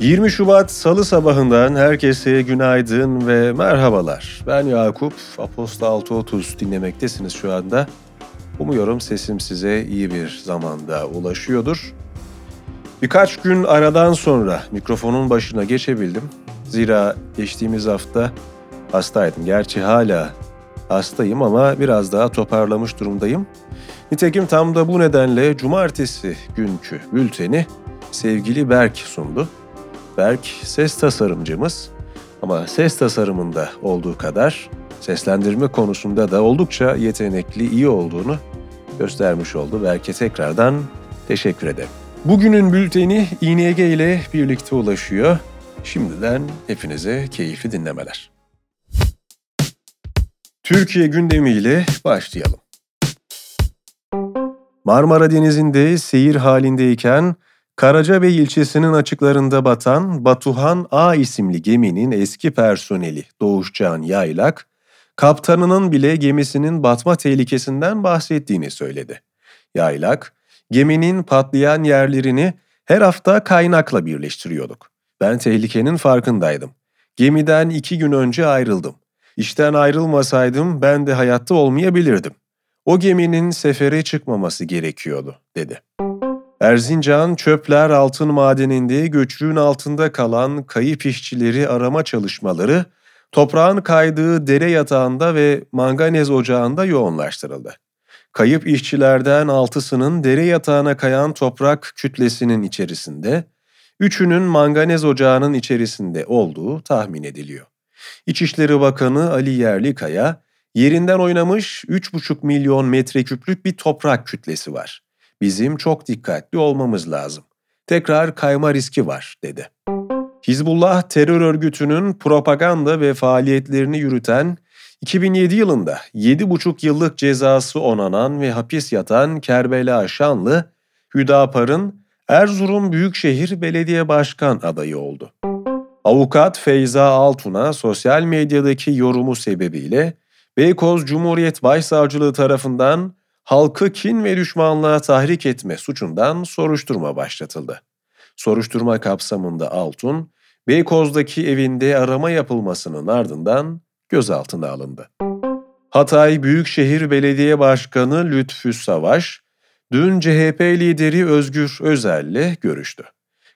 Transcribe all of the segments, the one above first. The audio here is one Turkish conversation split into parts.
20 Şubat Salı sabahından herkese günaydın ve merhabalar. Ben Yakup, Aposta 6.30 dinlemektesiniz şu anda. Umuyorum sesim size iyi bir zamanda ulaşıyordur. Birkaç gün aradan sonra mikrofonun başına geçebildim. Zira geçtiğimiz hafta hastaydım. Gerçi hala hastayım ama biraz daha toparlamış durumdayım. Nitekim tam da bu nedenle cumartesi günkü bülteni sevgili Berk sundu. Berk ses tasarımcımız ama ses tasarımında olduğu kadar seslendirme konusunda da oldukça yetenekli, iyi olduğunu göstermiş oldu. Berk'e tekrardan teşekkür ederim. Bugünün bülteni İNG ile birlikte ulaşıyor. Şimdiden hepinize keyifli dinlemeler. Türkiye gündemiyle başlayalım. Marmara Denizi'nde seyir halindeyken Karacabey ilçesinin açıklarında batan Batuhan A isimli geminin eski personeli Doğuşcan Yaylak, kaptanının bile gemisinin batma tehlikesinden bahsettiğini söyledi. Yaylak, geminin patlayan yerlerini her hafta kaynakla birleştiriyorduk. Ben tehlikenin farkındaydım. Gemiden iki gün önce ayrıldım. İşten ayrılmasaydım ben de hayatta olmayabilirdim. O geminin sefere çıkmaması gerekiyordu, dedi. Erzincan Çöpler Altın Madeni'nde göçlüğün altında kalan kayıp işçileri arama çalışmaları toprağın kaydığı dere yatağında ve manganez ocağında yoğunlaştırıldı. Kayıp işçilerden altısının dere yatağına kayan toprak kütlesinin içerisinde, üçünün manganez ocağının içerisinde olduğu tahmin ediliyor. İçişleri Bakanı Ali Yerlikaya, yerinden oynamış 3,5 milyon metreküplük bir toprak kütlesi var. Bizim çok dikkatli olmamız lazım. Tekrar kayma riski var, dedi. Hizbullah terör örgütünün propaganda ve faaliyetlerini yürüten 2007 yılında 7,5 yıllık cezası onanan ve hapis yatan Kerbela Şanlı, Hüdapar'ın Erzurum Büyükşehir Belediye Başkan adayı oldu. Avukat Feyza Altun'a sosyal medyadaki yorumu sebebiyle Beykoz Cumhuriyet Başsavcılığı tarafından halkı kin ve düşmanlığa tahrik etme suçundan soruşturma başlatıldı. Soruşturma kapsamında Altun, Beykoz'daki evinde arama yapılmasının ardından gözaltına alındı. Hatay Büyükşehir Belediye Başkanı Lütfü Savaş, dün CHP lideri Özgür Özel'le görüştü.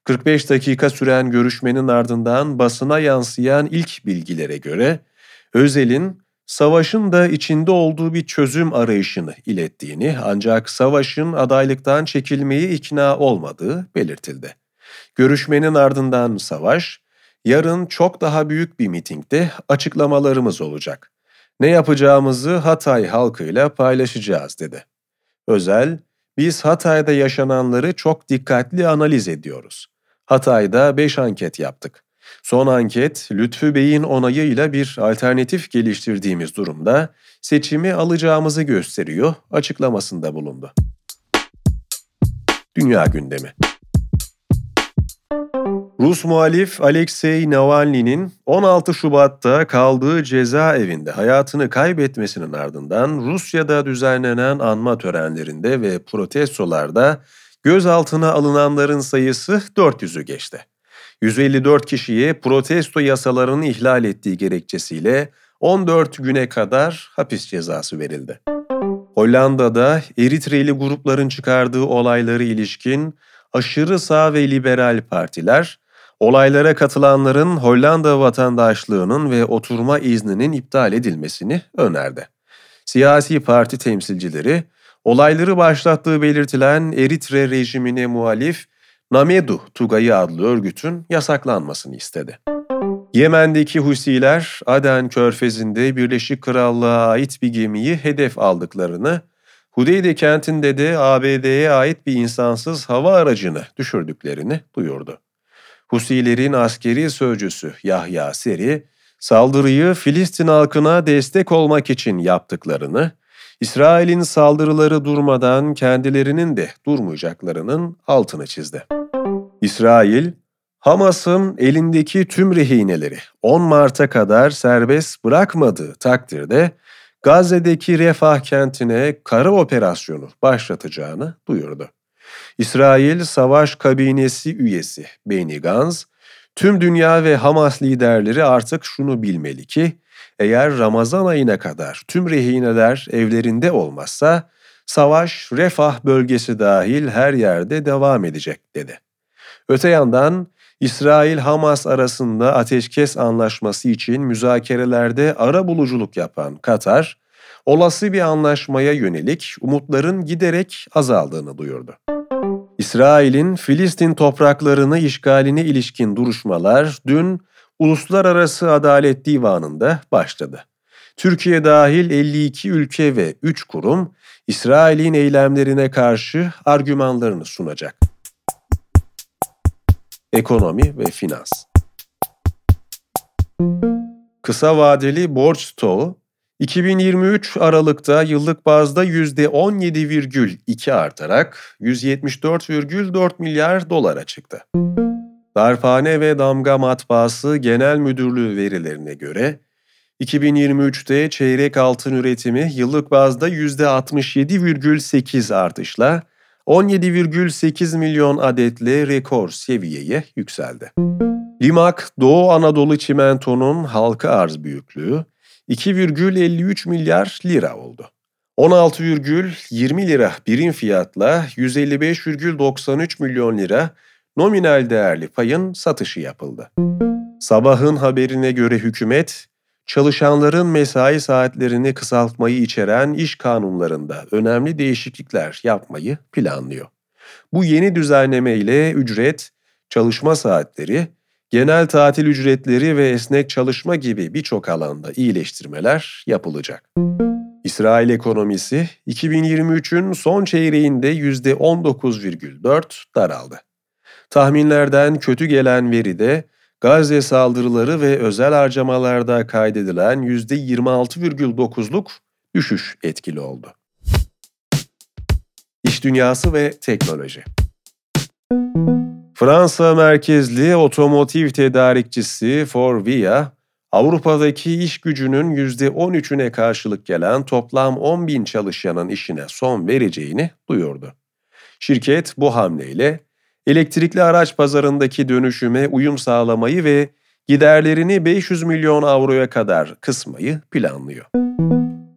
45 dakika süren görüşmenin ardından basına yansıyan ilk bilgilere göre Özel'in savaşın da içinde olduğu bir çözüm arayışını ilettiğini ancak savaşın adaylıktan çekilmeyi ikna olmadığı belirtildi. Görüşmenin ardından Savaş, yarın çok daha büyük bir mitingde açıklamalarımız olacak. Ne yapacağımızı Hatay halkıyla paylaşacağız dedi. Özel, biz Hatay'da yaşananları çok dikkatli analiz ediyoruz. Hatay'da 5 anket yaptık. Son anket, Lütfü Bey'in onayıyla bir alternatif geliştirdiğimiz durumda seçimi alacağımızı gösteriyor açıklamasında bulundu. Dünya gündemi Rus muhalif Alexei Navalny'nin 16 Şubat'ta kaldığı cezaevinde hayatını kaybetmesinin ardından Rusya'da düzenlenen anma törenlerinde ve protestolarda gözaltına alınanların sayısı 400'ü geçti. 154 kişiye protesto yasalarını ihlal ettiği gerekçesiyle 14 güne kadar hapis cezası verildi. Hollanda'da Eritreli grupların çıkardığı olayları ilişkin aşırı sağ ve liberal partiler, olaylara katılanların Hollanda vatandaşlığının ve oturma izninin iptal edilmesini önerdi. Siyasi parti temsilcileri, olayları başlattığı belirtilen Eritre rejimine muhalif Namedu Tugayı adlı örgütün yasaklanmasını istedi. Yemen'deki Husiler Aden körfezinde Birleşik Krallığa ait bir gemiyi hedef aldıklarını, Hudeyde kentinde de ABD'ye ait bir insansız hava aracını düşürdüklerini duyurdu. Husilerin askeri sözcüsü Yahya Seri, saldırıyı Filistin halkına destek olmak için yaptıklarını, İsrail'in saldırıları durmadan kendilerinin de durmayacaklarının altını çizdi. İsrail, Hamas'ın elindeki tüm rehineleri 10 Mart'a kadar serbest bırakmadığı takdirde Gazze'deki Refah kentine kara operasyonu başlatacağını duyurdu. İsrail Savaş Kabinesi üyesi Benny Gantz, Tüm dünya ve Hamas liderleri artık şunu bilmeli ki, eğer Ramazan ayına kadar tüm rehineler evlerinde olmazsa, savaş Refah bölgesi dahil her yerde devam edecek dedi. Öte yandan İsrail-Hamas arasında ateşkes anlaşması için müzakerelerde ara buluculuk yapan Katar, olası bir anlaşmaya yönelik umutların giderek azaldığını duyurdu. İsrail'in Filistin topraklarını işgaline ilişkin duruşmalar dün Uluslararası Adalet Divanı'nda başladı. Türkiye dahil 52 ülke ve 3 kurum İsrail'in eylemlerine karşı argümanlarını sunacak. Ekonomi ve finans Kısa vadeli borç stoğu 2023 Aralık'ta yıllık bazda %17,2 artarak 174,4 milyar dolara çıktı. Darphane ve Damga Matbaası Genel Müdürlüğü verilerine göre 2023'te çeyrek altın üretimi yıllık bazda %67,8 artışla 17,8 milyon adetle rekor seviyeye yükseldi. Limak, Doğu Anadolu Çimento'nun halka arz büyüklüğü 2,53 milyar lira oldu. 16,20 lira birim fiyatla 155,93 milyon lira nominal değerli payın satışı yapıldı. Sabahın haberine göre hükümet, çalışanların mesai saatlerini kısaltmayı içeren iş kanunlarında önemli değişiklikler yapmayı planlıyor. Bu yeni düzenleme ile ücret, çalışma saatleri, genel tatil ücretleri ve esnek çalışma gibi birçok alanda iyileştirmeler yapılacak. İsrail ekonomisi 2023'ün son çeyreğinde %19,4 daraldı. Tahminlerden kötü gelen veri de Gazze saldırıları ve özel harcamalarda kaydedilen %26,9'luk düşüş etkili oldu. İş dünyası ve teknoloji Fransa merkezli otomotiv tedarikçisi Forvia, Avrupa'daki iş gücünün %13'üne karşılık gelen toplam 10 bin çalışanın işine son vereceğini duyurdu. Şirket bu hamleyle elektrikli araç pazarındaki dönüşüme uyum sağlamayı ve giderlerini 500 milyon avroya kadar kısmayı planlıyor.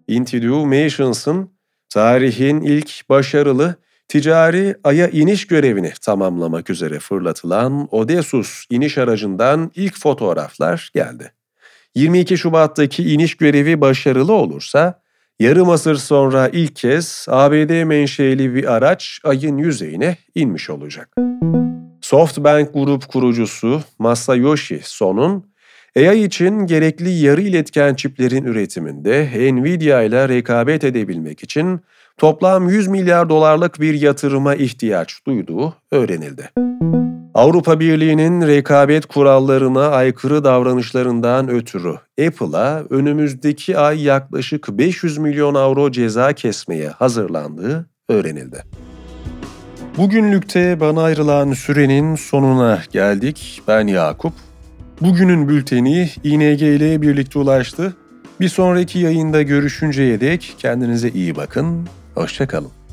Intuitive Mations'ın tarihin ilk başarılı ticari aya iniş görevini tamamlamak üzere fırlatılan Odysseus iniş aracından ilk fotoğraflar geldi. 22 Şubat'taki iniş görevi başarılı olursa, yarım asır sonra ilk kez ABD menşeli bir araç ayın yüzeyine inmiş olacak. SoftBank Grup kurucusu Masayoshi Son'un AI için gerekli yarı iletken çiplerin üretiminde Nvidia ile rekabet edebilmek için toplam 100 milyar dolarlık bir yatırıma ihtiyaç duyduğu öğrenildi. Avrupa Birliği'nin rekabet kurallarına aykırı davranışlarından ötürü Apple'a önümüzdeki ay yaklaşık 500 milyon avro ceza kesmeye hazırlandığı öğrenildi. Bugünlükte bana ayrılan sürenin sonuna geldik. Ben Yakup. Bugünün bülteni ING ile birlikte ulaştı. Bir sonraki yayında görüşünceye dek kendinize iyi bakın. Hoşçakalın.